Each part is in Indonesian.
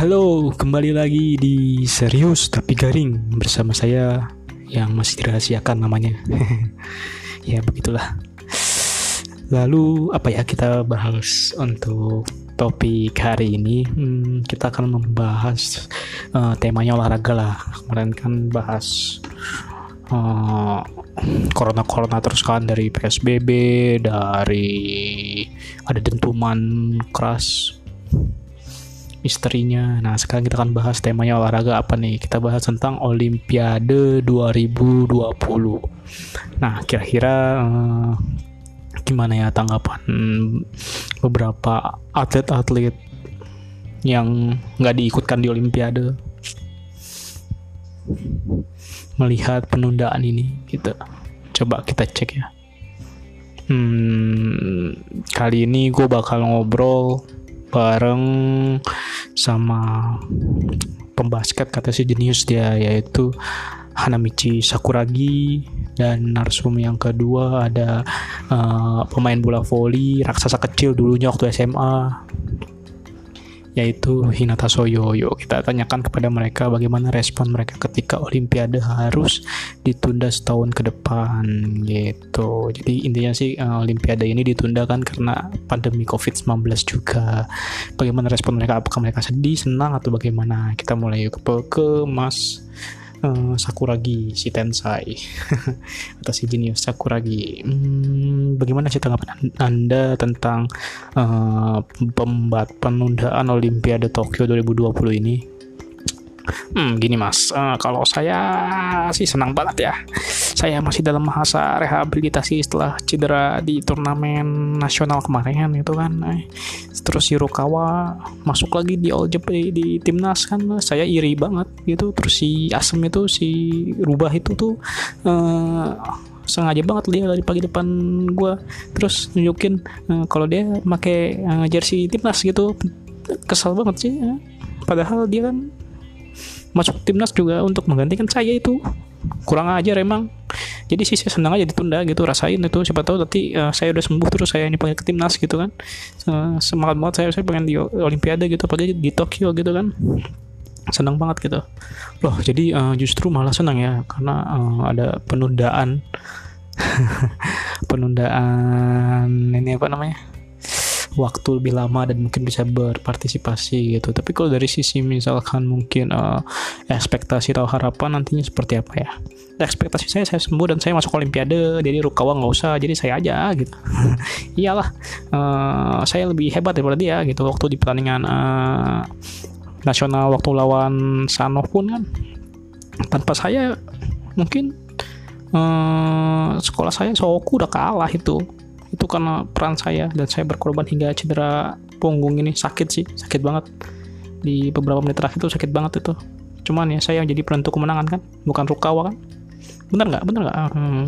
Halo, kembali lagi di Serius Tapi Garing bersama saya yang masih dirahasiakan namanya. ya begitulah. Lalu apa ya kita bahas untuk topik hari ini? Hmm, kita akan membahas uh, temanya olahraga lah. Kemarin kan bahas uh, corona corona terus kan dari psbb dari ada dentuman keras misterinya. Nah, sekarang kita akan bahas temanya olahraga apa nih? Kita bahas tentang Olimpiade 2020. Nah, kira-kira uh, gimana ya tanggapan beberapa atlet-atlet yang nggak diikutkan di Olimpiade melihat penundaan ini gitu. Coba kita cek ya. Hmm, kali ini gue bakal ngobrol bareng sama pembasket kata si jenius dia yaitu Hanamichi Sakuragi. Dan narsum yang kedua ada uh, pemain bola voli raksasa kecil dulunya waktu SMA yaitu Hinata Soyo. Yuk kita tanyakan kepada mereka bagaimana respon mereka ketika Olimpiade harus ditunda setahun ke depan gitu. Jadi intinya sih uh, Olimpiade ini ditunda kan karena pandemi COVID-19 juga. Bagaimana respon mereka? Apakah mereka sedih, senang atau bagaimana? Kita mulai ke, ke Mas uh, Sakuragi si Tensai atau si jenius Sakuragi. Hmm, bagaimana sih tanggapan Anda tentang uh, pembat penundaan Olimpiade Tokyo 2020 ini? Hmm, gini mas, uh, kalau saya sih senang banget ya. Saya masih dalam masa rehabilitasi setelah cedera di turnamen nasional kemarin itu kan. Eh, terus Hirokawa masuk lagi di All Japan di timnas kan. Saya iri banget gitu. Terus si Asem itu si Rubah itu tuh uh, sengaja banget dia dari pagi depan gue terus nunjukin uh, kalau dia pakai uh, jersey timnas gitu kesal banget sih padahal dia kan masuk timnas juga untuk menggantikan saya itu. Kurang aja emang. Jadi sih saya senang aja ditunda gitu rasain itu. Siapa tahu nanti uh, saya udah sembuh terus saya ini pengen ke timnas gitu kan. Uh, semangat banget saya saya pengen di olimpiade gitu apalagi di Tokyo gitu kan. Senang banget gitu. Loh jadi uh, justru malah senang ya karena uh, ada penundaan. Penundaan ini apa namanya waktu lebih lama dan mungkin bisa berpartisipasi gitu. Tapi kalau dari sisi misalkan mungkin uh, ekspektasi atau harapan nantinya seperti apa ya? Ekspektasi saya saya sembuh dan saya masuk Olimpiade, jadi Rukawa nggak usah, jadi saya aja gitu. Iyalah, uh, saya lebih hebat daripada dia gitu. Waktu di pertandingan uh, nasional waktu lawan Sanov pun kan tanpa saya mungkin uh, sekolah saya Soku udah kalah itu itu karena peran saya dan saya berkorban hingga cedera punggung ini. Sakit sih sakit banget. Di beberapa menit terakhir itu sakit banget itu. Cuman ya saya yang jadi penentu kemenangan kan bukan Rukawa kan. Bener nggak? Bener nggak? Hmm.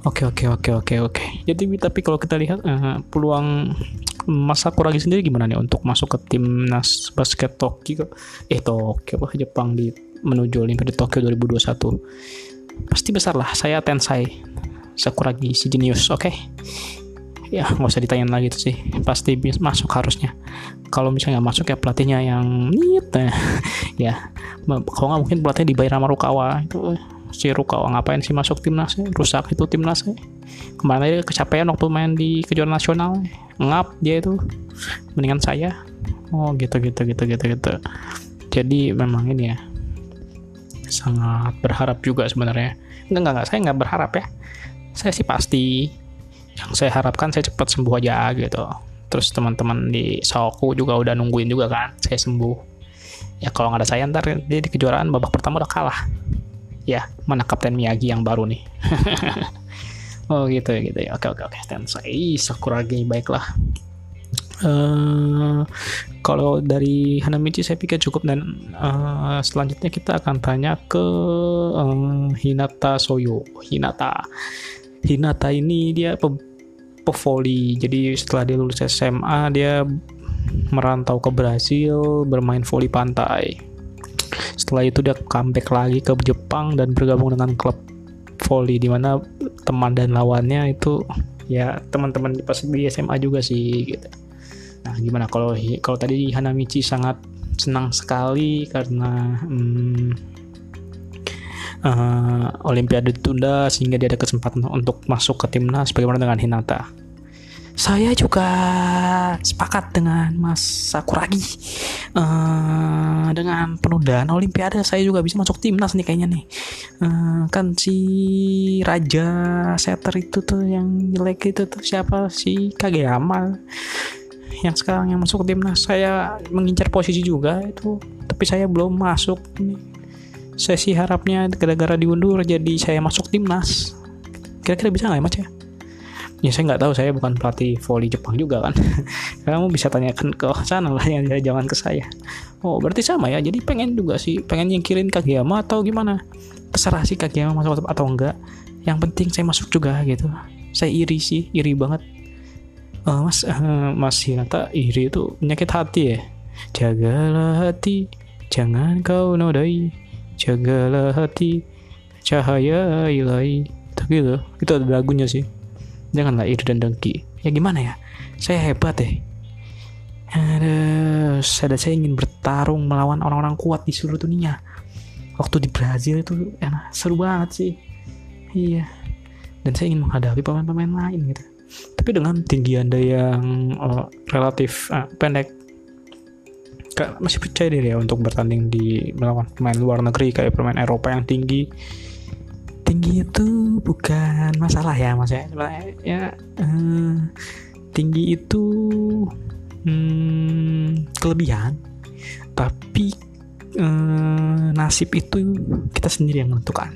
oke oke oke oke oke. Jadi tapi kalau kita lihat uh, peluang masa kurang sendiri gimana nih untuk masuk ke timnas basket Tokyo? Eh Tokyo apa Jepang di menuju Olimpiade Tokyo 2021 pasti besar lah saya Tensai Sakuragi si jenius oke? Okay? ya nggak usah ditanyain lagi tuh sih. Pasti masuk harusnya. Kalau misalnya nggak masuk ya pelatihnya yang nit ya kalau nggak mungkin pelatihnya dibayar sama Rukawa itu si Rukawa ngapain sih masuk timnas ya? rusak itu timnas kemarin aja kecapean waktu main di kejuaraan nasional ngap dia itu. Mendingan saya. Oh gitu gitu gitu gitu gitu. Jadi memang ini ya sangat berharap juga sebenarnya. Enggak, enggak saya nggak berharap ya saya sih pasti. Yang saya harapkan saya cepat sembuh aja gitu. Terus teman-teman di Soku juga udah nungguin juga kan saya sembuh. Ya kalau nggak ada saya ntar dia di kejuaraan babak pertama udah kalah. Ya mana Kapten Miyagi yang baru nih. Oh gitu ya gitu ya. Oke oke oke. Tensai Sakuragi baiklah. Uh, kalau dari Hanamichi saya pikir cukup. Dan uh, selanjutnya kita akan tanya ke uh, Hinata Soyo. Hinata Hinata ini dia pe pevoli. Jadi setelah dia lulus SMA dia merantau ke Brasil bermain voli pantai. Setelah itu dia comeback lagi ke Jepang dan bergabung dengan klub voli di mana teman dan lawannya itu ya teman-teman pas di SMA juga sih gitu. Nah gimana kalau kalau tadi Hanamichi sangat senang sekali karena hmm, uh, Olimpiade ditunda sehingga dia ada kesempatan untuk masuk ke timnas bagaimana dengan Hinata? Saya juga sepakat dengan Mas Sakuragi. Uh, dengan penundaan Olimpiade saya juga bisa masuk timnas nih kayaknya nih. Uh, kan si Raja Setter itu tuh yang jelek itu tuh siapa? Si Kageyama yang sekarang yang masuk timnas. Saya mengincar posisi juga itu tapi saya belum masuk saya sih harapnya gara-gara diundur jadi saya masuk timnas. Kira-kira bisa nggak ya mas ya? Ya saya nggak tahu saya bukan pelatih volley Jepang juga kan? Kamu bisa tanyakan ke sana lah yang jangan ke saya. Oh berarti sama ya? Jadi pengen juga sih pengen nyingkirin Kageyama atau gimana? Terserah sih Kageyama masuk atau enggak. Yang penting saya masuk juga gitu. Saya iri sih iri banget. Uh, mas uh, mas Hinata iri itu penyakit hati ya? Jagalah hati jangan kau nodai jagalah hati cahaya ilahi. Gitu. Itu ada lagunya sih. Janganlah iri dan dengki. Ya gimana ya? Saya hebat deh. Ada saya, ingin bertarung melawan orang-orang kuat di seluruh dunia. Waktu di Brazil itu enak seru banget sih. Iya. Dan saya ingin menghadapi pemain-pemain lain gitu. Tapi dengan tinggi anda yang uh, relatif uh, pendek masih percaya diri ya untuk bertanding di melawan pemain luar negeri kayak pemain Eropa yang tinggi. Tinggi itu bukan masalah ya mas ya ya uh, tinggi itu hmm, kelebihan. Tapi uh, nasib itu kita sendiri yang menentukan.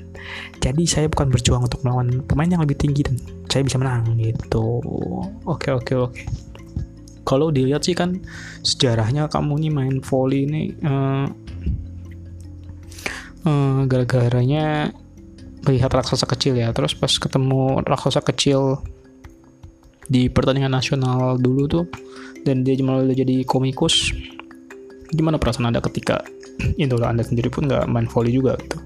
Jadi saya bukan berjuang untuk melawan pemain yang lebih tinggi dan saya bisa menang gitu. Oke oke oke kalau dilihat sih kan sejarahnya kamu nih main volley ini uh, uh, gara-garanya melihat raksasa kecil ya. Terus pas ketemu raksasa kecil di pertandingan nasional dulu tuh dan dia malah jadi komikus gimana perasaan anda ketika idola anda sendiri pun nggak main volley juga gitu?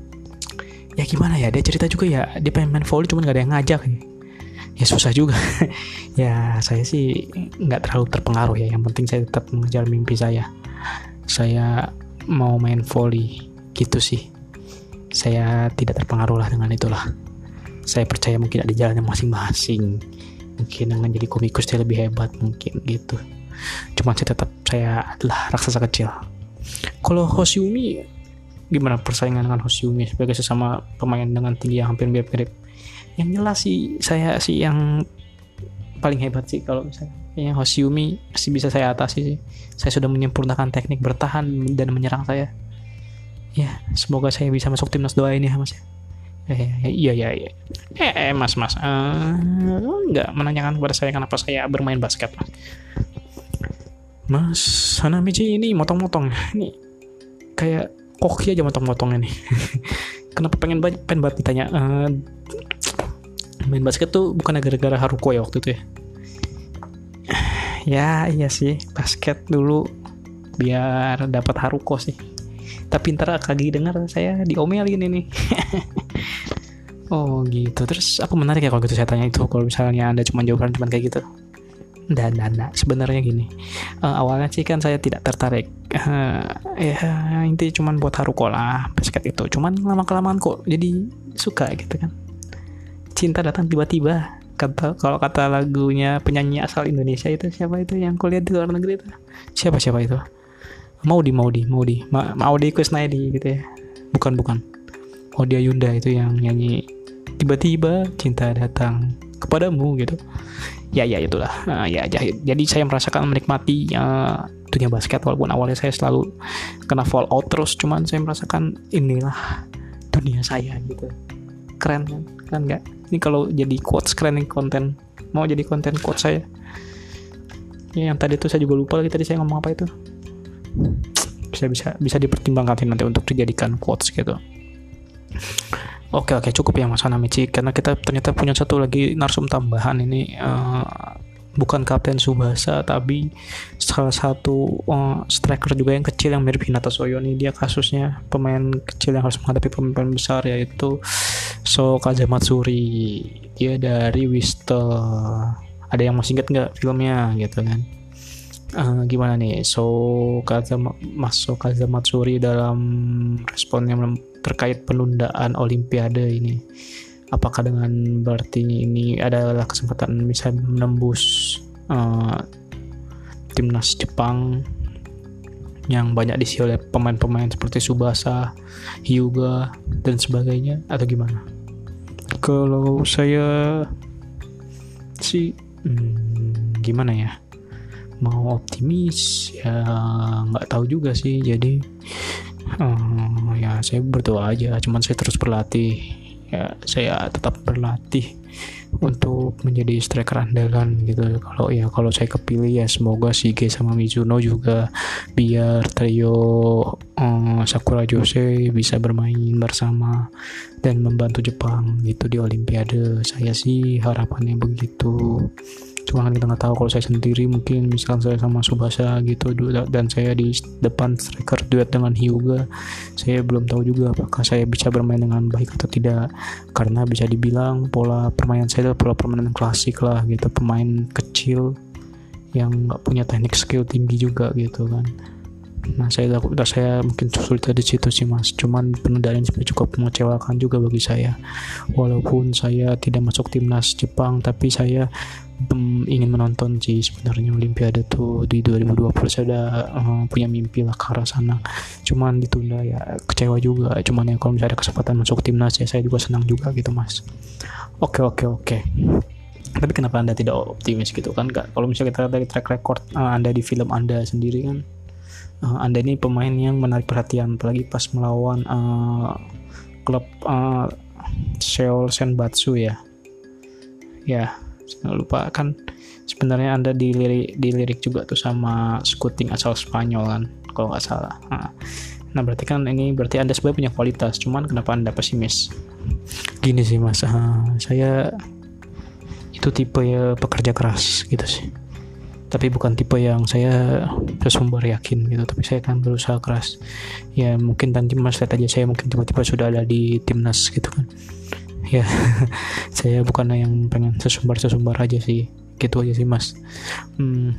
Ya gimana ya dia cerita juga ya dia pengen main volley cuma nggak ada yang ngajak ya ya susah juga. Ya saya sih nggak terlalu terpengaruh ya. Yang penting saya tetap mengejar mimpi saya. Saya mau main volley gitu sih. Saya tidak terpengaruh lah dengan itulah. Saya percaya mungkin ada jalannya masing-masing. Mungkin dengan jadi komikus dia lebih hebat mungkin gitu. Cuman saya tetap saya adalah raksasa kecil. Kalau Hoshiumi gimana persaingan dengan Hoshiumi sebagai sesama pemain dengan tinggi yang hampir mirip-mirip yang jelas sih saya sih yang paling hebat sih kalau misalnya. Yang Hoshiumi masih bisa saya atasi sih. Saya sudah menyempurnakan teknik bertahan dan menyerang saya. Ya semoga saya bisa masuk timnas doain ya mas eh, iya iya iya eh, eh mas mas. Uh, nggak menanyakan kepada saya kenapa saya bermain basket mas? Mas Hanamichi ini motong-motong. Ini kayak koki aja motong-motong ini. Kenapa pengen banget pengen banget ditanya? Uh, main basket tuh bukan gara-gara Haruko ya waktu itu ya? Ya iya sih. Basket dulu biar dapat Haruko sih. Tapi ntar kagi dengar saya diomelin ini. Oh gitu. Terus aku menarik ya kalau gitu saya tanya itu? Kalau misalnya anda cuma jawaban cuma kayak gitu? Dan dan sebenarnya gini. Uh, awalnya sih kan saya tidak tertarik. Uh, ya intinya cuma buat Haruko lah basket itu. Cuman lama kelamaan kok jadi suka gitu kan cinta datang tiba-tiba. Kata kalau kata lagunya penyanyi asal Indonesia itu siapa itu yang kuliah di luar negeri itu? Siapa siapa itu? Maudi Maudi Maudi. Ma Maudi Kusnaidi gitu ya. Bukan bukan. Maudi Ayunda itu yang nyanyi tiba-tiba cinta datang kepadamu gitu. Ya ya itulah. Nah, ya jadi saya merasakan menikmati uh, dunia basket. Walaupun awalnya saya selalu kena fall out terus cuman saya merasakan inilah dunia saya gitu keren. Kan kan nggak? Ini kalau jadi quotes keren nih konten. Mau jadi konten quotes saya. Ya, yang tadi tuh saya juga lupa lagi tadi saya ngomong apa itu. Bisa bisa bisa dipertimbangkan nanti untuk dijadikan quotes gitu. Oke oke cukup ya Mas Hanamichi. Karena kita ternyata punya satu lagi narsum tambahan ini uh, bukan Kapten Subasa tapi salah satu uh, striker juga yang kecil yang mirip Hinata Soyo ini dia kasusnya pemain kecil yang harus menghadapi pemain besar yaitu So Kazamatsuri dia dari Wista ada yang masih ingat nggak filmnya gitu kan? Uh, gimana nih? So masuk kata Matsuri dalam responnya terkait penundaan Olimpiade ini apakah dengan berarti ini adalah kesempatan bisa menembus uh, timnas Jepang yang banyak diisi oleh pemain-pemain seperti Subasa, Hyuga dan sebagainya atau gimana? Kalau saya sih hmm, gimana ya? Mau optimis ya nggak tahu juga sih. Jadi uh, ya saya berdoa aja. Cuman saya terus berlatih. Ya saya tetap berlatih untuk menjadi striker andalan gitu. Kalau ya kalau saya kepilih ya semoga Shige sama Mizuno juga biar trio um, Sakura Jose bisa bermain bersama dan membantu Jepang gitu di Olimpiade. Saya sih harapannya begitu cuma kita nggak tahu kalau saya sendiri mungkin misalkan saya sama Subasa gitu dan saya di depan striker duet dengan Hyuga saya belum tahu juga apakah saya bisa bermain dengan baik atau tidak karena bisa dibilang pola permainan saya adalah pola permainan klasik lah gitu pemain kecil yang nggak punya teknik skill tinggi juga gitu kan Nah saya udah saya mungkin sulit di situ sih mas. Cuman penundaan ini cukup mengecewakan juga bagi saya. Walaupun saya tidak masuk timnas Jepang, tapi saya um, ingin menonton sih sebenarnya Olimpiade tuh di 2020 saya udah uh, punya mimpi lah ke arah sana. Cuman ditunda ya kecewa juga. Cuman ya kalau misalnya ada kesempatan masuk timnas ya saya juga senang juga gitu mas. Oke oke oke. Tapi kenapa anda tidak optimis gitu? Kan kalau misalnya kita lihat dari track record uh, anda di film anda sendiri kan uh, anda ini pemain yang menarik perhatian. Apalagi pas melawan uh, klub uh, Seoul Senbatsu ya. Ya jangan lupa kan sebenarnya anda dilirik dilirik juga tuh sama scouting asal Spanyol kan kalau nggak salah. Nah, nah berarti kan ini berarti anda sebenarnya punya kualitas cuman kenapa anda pesimis? Gini sih mas. Uh, saya itu tipe ya pekerja keras gitu sih. Tapi bukan tipe yang saya sesumber yakin gitu tapi saya kan berusaha keras. Ya mungkin nanti mas lihat aja saya mungkin tiba-tiba sudah ada di timnas gitu kan ya saya bukan yang pengen sesumbar-sesumbar aja sih. Gitu aja sih mas. Hmm,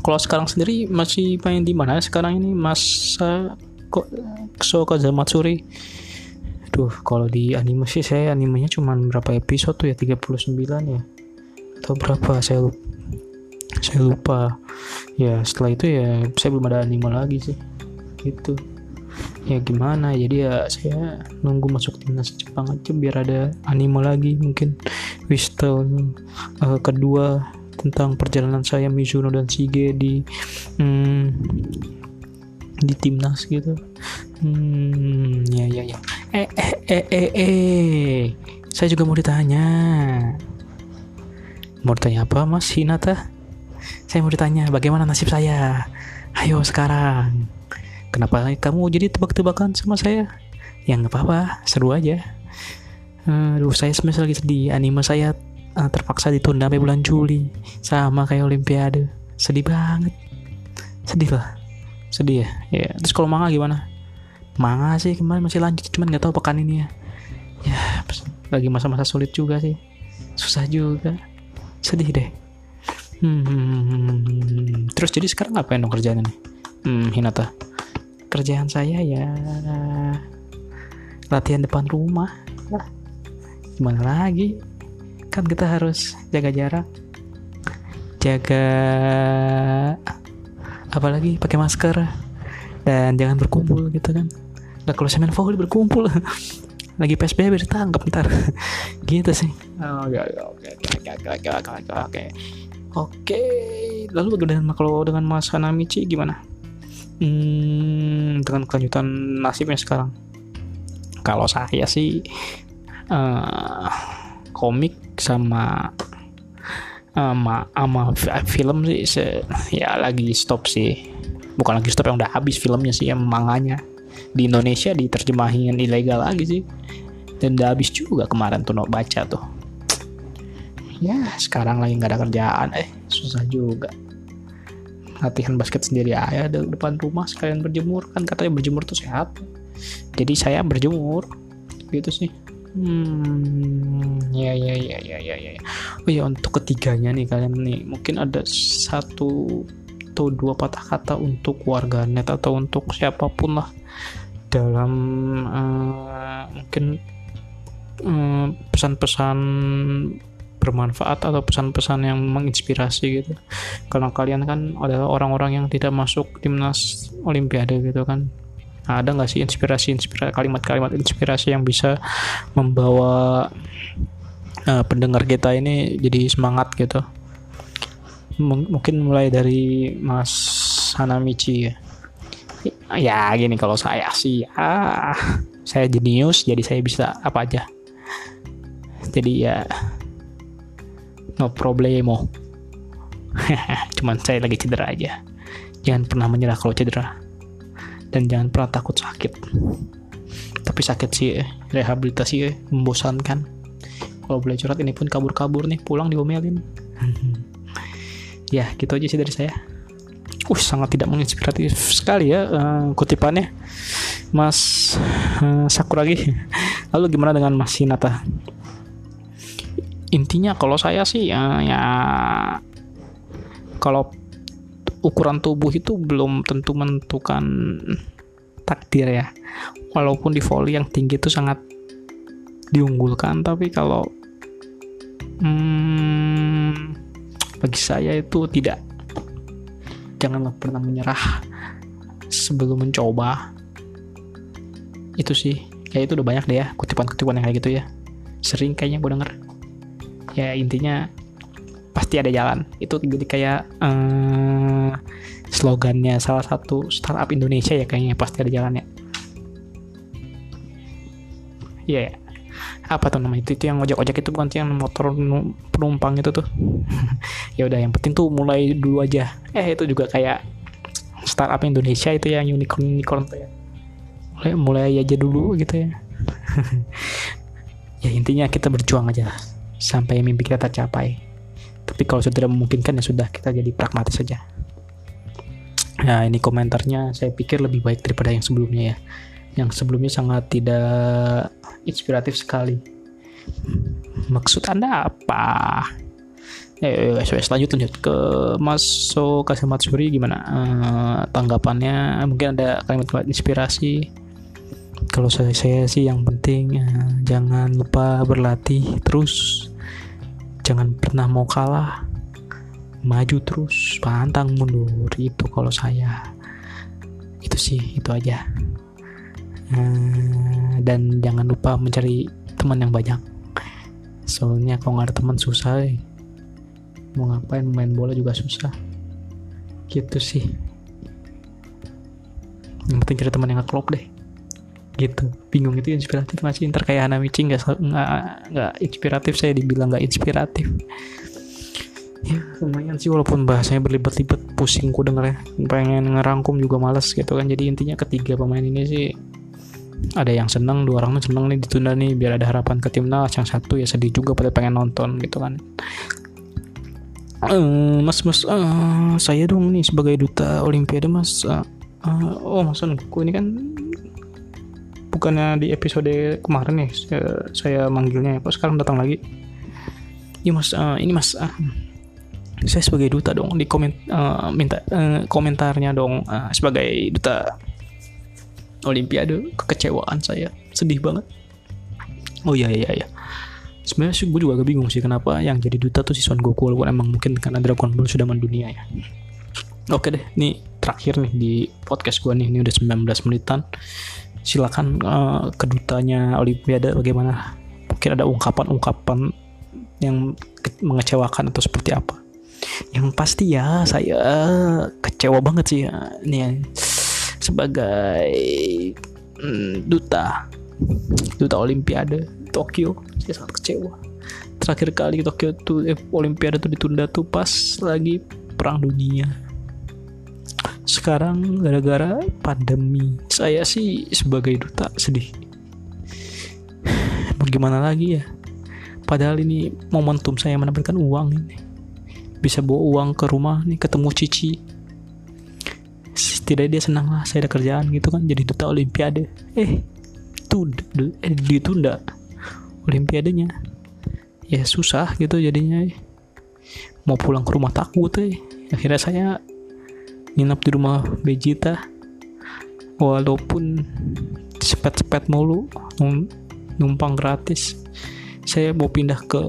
kalau sekarang sendiri masih main di mana sekarang ini? Masa kok so Zamatsuri? Duh, kalau di anime sih saya animenya cuma berapa episode tuh ya? 39 ya? Atau berapa? Saya lupa saya lupa. Ya setelah itu ya saya belum ada anime lagi sih. Gitu ya gimana? Jadi ya saya nunggu masuk timnas Jepang aja biar ada anime lagi mungkin Whistle uh, kedua tentang perjalanan saya Mizuno dan Shige di hmm, di timnas gitu. Hmm, ya ya ya. Eh eh eh eh eh. Saya juga mau ditanya. Mau ditanya apa Mas Hinata? Saya mau ditanya bagaimana nasib saya? Ayo sekarang kenapa kamu jadi tebak-tebakan sama saya yang nggak apa-apa seru aja Aduh, saya sebenarnya lagi sedih. Anime saya uh, terpaksa ditunda sampai bulan Juli. Sama kayak Olimpiade. Sedih banget. Sedih lah. Sedih ya. ya. Terus kalau manga gimana? Manga sih kemarin masih lanjut. Cuman nggak tahu pekan ini ya. Ya, lagi masa-masa sulit juga sih. Susah juga. Sedih deh. Hmm, terus jadi sekarang ngapain dong kerjaan nih? Hmm, Hinata kerjaan saya ya latihan depan rumah lah. Gimana lagi? Kan kita harus jaga jarak jaga apalagi pakai masker dan jangan berkumpul gitu kan. Nah kalau semen volley berkumpul lagi PSBB ditangkap ntar. Gitu sih. Oke oke oke oke oke oke. Oke lalu dengan kalau dengan Mas Hanamichi gimana hmm, dengan kelanjutan nasibnya sekarang. Kalau saya sih uh, komik sama sama, sama film sih se, ya lagi stop sih. Bukan lagi stop yang udah habis filmnya sih yang manganya. Di Indonesia diterjemahin ilegal lagi sih. Dan udah habis juga kemarin tuh no baca tuh. Ya sekarang lagi nggak ada kerjaan eh susah juga latihan basket sendiri aja. Di depan rumah sekalian berjemur kan katanya berjemur tuh sehat. Jadi saya berjemur gitu sih. Hmm ya ya ya ya ya ya. Oh ya untuk ketiganya nih kalian nih mungkin ada satu atau dua patah kata untuk warganet atau untuk siapa pun lah. Dalam uh, mungkin pesan pesan-pesan bermanfaat atau pesan-pesan yang menginspirasi gitu. Karena kalian kan adalah orang-orang yang tidak masuk timnas olimpiade gitu kan. Nah, ada nggak sih inspirasi inspirasi kalimat-kalimat inspirasi yang bisa membawa uh, pendengar kita ini jadi semangat gitu? M mungkin mulai dari Mas Hanamichi ya. Ya gini kalau saya sih ya saya jenius jadi saya bisa apa aja. Jadi ya no problemo. Cuman saya lagi cedera aja. Jangan pernah menyerah kalau cedera. Dan jangan pernah takut sakit. Tapi sakit sih eh. rehabilitasi eh. membosankan. Kalau boleh curhat ini pun kabur-kabur nih. Pulang diomelin. Ya gitu aja sih dari saya. Uh sangat tidak menginspiratif sekali ya uh, kutipannya. Mas uh, Sakuragi. Lalu gimana dengan Mas Hinata intinya kalau saya sih ya, ya kalau ukuran tubuh itu belum tentu menentukan takdir ya. Walaupun di volley yang tinggi itu sangat diunggulkan tapi kalau hmm, bagi saya itu tidak. Janganlah pernah menyerah sebelum mencoba. Itu sih. Kayak itu udah banyak deh ya kutipan-kutipan yang kayak gitu ya. Sering kayaknya gue denger ya intinya pasti ada jalan. Itu jadi kayak uh, slogannya salah satu startup Indonesia ya kayaknya pasti ada jalannya. Iya yeah, apa tuh nama itu itu yang ojek-ojek itu bukan sih yang motor penumpang itu tuh? Ya udah yang penting tuh mulai dulu aja. Eh itu juga kayak startup Indonesia itu yang unicorn unicorn tuh ya. Mulai mulai aja dulu gitu ya. Ya intinya kita berjuang aja sampai mimpi kita tercapai. Tapi kalau sudah tidak memungkinkan ya sudah kita jadi pragmatis saja. Nah ini komentarnya saya pikir lebih baik daripada yang sebelumnya ya. Yang sebelumnya sangat tidak inspiratif sekali. Maksud anda apa? Eh, lanjut lanjut. Ke Mas So Kasematsuri gimana uh, tanggapannya? Mungkin ada kalimat-kalimat inspirasi. Kalau saya, saya sih yang penting uh, jangan lupa berlatih terus. Jangan pernah mau kalah. Maju terus pantang mundur. Itu kalau saya. Itu sih itu aja. Hmm, dan jangan lupa mencari teman yang banyak. Soalnya kalau nggak ada teman susah eh. mau ngapain main bola juga susah. Gitu sih. Yang penting cari teman yang nggak klop deh gitu. Bingung itu inspiratif masih ntar kayak Hanamichi nggak nggak nggak inspiratif saya dibilang nggak inspiratif. Ya lumayan sih walaupun bahasanya berlibat-libat pusing ku denger ya pengen ngerangkum juga males gitu kan. Jadi intinya ketiga pemain ini sih ada yang seneng dua orang seneng nih ditunda nih biar ada harapan ke timnas. Yang satu ya sedih juga pada pengen nonton gitu kan. Uh, mas mas uh, saya dong nih sebagai duta olimpiade mas. Uh, uh, oh mas aku ini kan bukannya di episode kemarin nih saya, manggilnya kok sekarang datang lagi. Ini mas uh, ini mas uh, saya sebagai duta dong di komen uh, minta uh, komentarnya dong uh, sebagai duta olimpiade kekecewaan saya. Sedih banget. Oh iya iya iya. Sebenarnya sih gue juga agak bingung sih kenapa yang jadi duta tuh si Son Goku walaupun emang mungkin karena Dragon Ball sudah mendunia ya. Oke deh ini terakhir nih di podcast gue nih. Ini udah 19 menitan silakan uh, kedutanya Olimpiade bagaimana? Mungkin ada ungkapan-ungkapan yang mengecewakan atau seperti apa? Yang pasti ya saya kecewa banget sih ya. Nih ya. sebagai mm, duta duta Olimpiade Tokyo saya sangat kecewa. Terakhir kali Tokyo tuh eh, Olimpiade tuh ditunda tuh pas lagi perang dunia sekarang gara-gara pandemi saya sih sebagai duta sedih. Bagaimana lagi ya? Padahal ini momentum saya mendapatkan uang ini. Bisa bawa uang ke rumah nih ketemu Cici. Tidak dia senang lah saya ada kerjaan gitu kan jadi duta olimpiade. Eh tuh eh, ditunda olimpiadenya. Ya susah gitu jadinya mau pulang ke rumah takut eh. Akhirnya saya nginap di rumah Vegeta. Walaupun sepet-sepet mulu numpang gratis. Saya mau pindah ke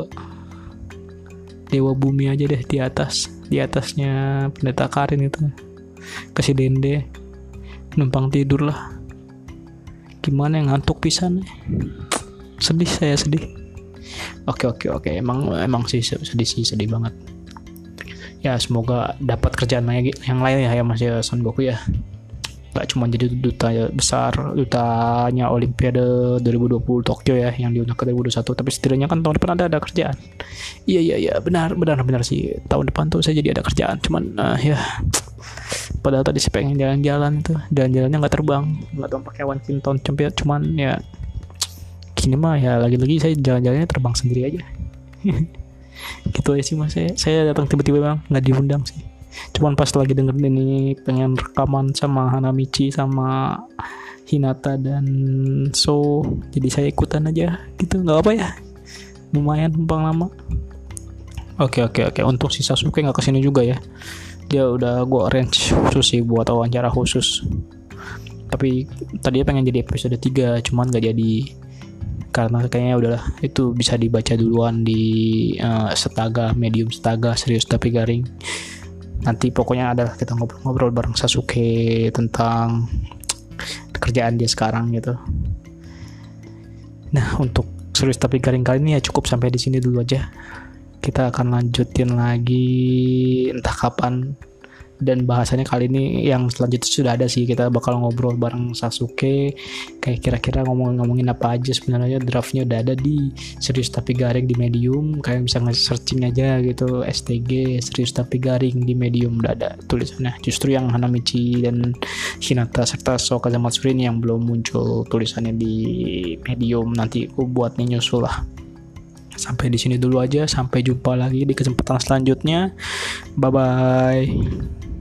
Dewa Bumi aja deh di atas di atasnya pendeta Karin itu. Ke si Dende. Numpang tidur lah. Gimana yang ngantuk pisan sedih saya sedih. Oke oke oke. Emang emang sih sedih sih sedih banget ya semoga dapat kerjaan yang lain ya ya Mas ya Son Goku ya. Gak cuma jadi duta besar dutanya Olimpiade 2020 Tokyo ya yang diundang ke 2021 tapi setidaknya kan tahun depan ada ada kerjaan. Iya iya iya benar benar benar sih. Tahun depan tuh saya jadi ada kerjaan cuman uh, ya padahal tadi saya pengen jalan-jalan tuh. Dan jalannya nggak terbang nggak tahu pakai one cempet cuman ya gini mah ya lagi-lagi saya jalan-jalannya terbang sendiri aja gitu aja sih mas. Saya saya datang tiba-tiba bang nggak diundang sih. Cuman pas lagi dengerin ini pengen rekaman sama Hanamichi sama Hinata dan So jadi saya ikutan aja. Gitu nggak apa ya. Lumayan numpang lama. Oke oke oke. Untuk si Sasuke nggak ke sini juga ya. Dia udah gue arrange khusus sih buat wawancara khusus. Tapi tadi pengen jadi episode 3 cuman gak jadi karena kayaknya udahlah itu bisa dibaca duluan di uh, setaga medium setaga serius tapi garing. Nanti pokoknya adalah kita ngobrol-ngobrol bareng Sasuke tentang kerjaan dia sekarang gitu. Nah untuk serius tapi garing kali ini ya cukup sampai di sini dulu aja. Kita akan lanjutin lagi entah kapan dan bahasanya kali ini yang selanjutnya sudah ada sih. Kita bakal ngobrol bareng Sasuke. Kayak kira-kira ngomong-ngomongin apa aja sebenarnya. Draftnya udah ada di serius tapi garing di medium. Kayak bisa nge-searching aja gitu. STG serius tapi garing di medium. Udah ada tulisannya. Justru yang Hanamichi dan Hinata serta Soka Zamatsuri ini yang belum muncul tulisannya di medium. Nanti aku buat nyusul lah sampai di sini dulu aja. Sampai jumpa lagi di kesempatan selanjutnya. Bye bye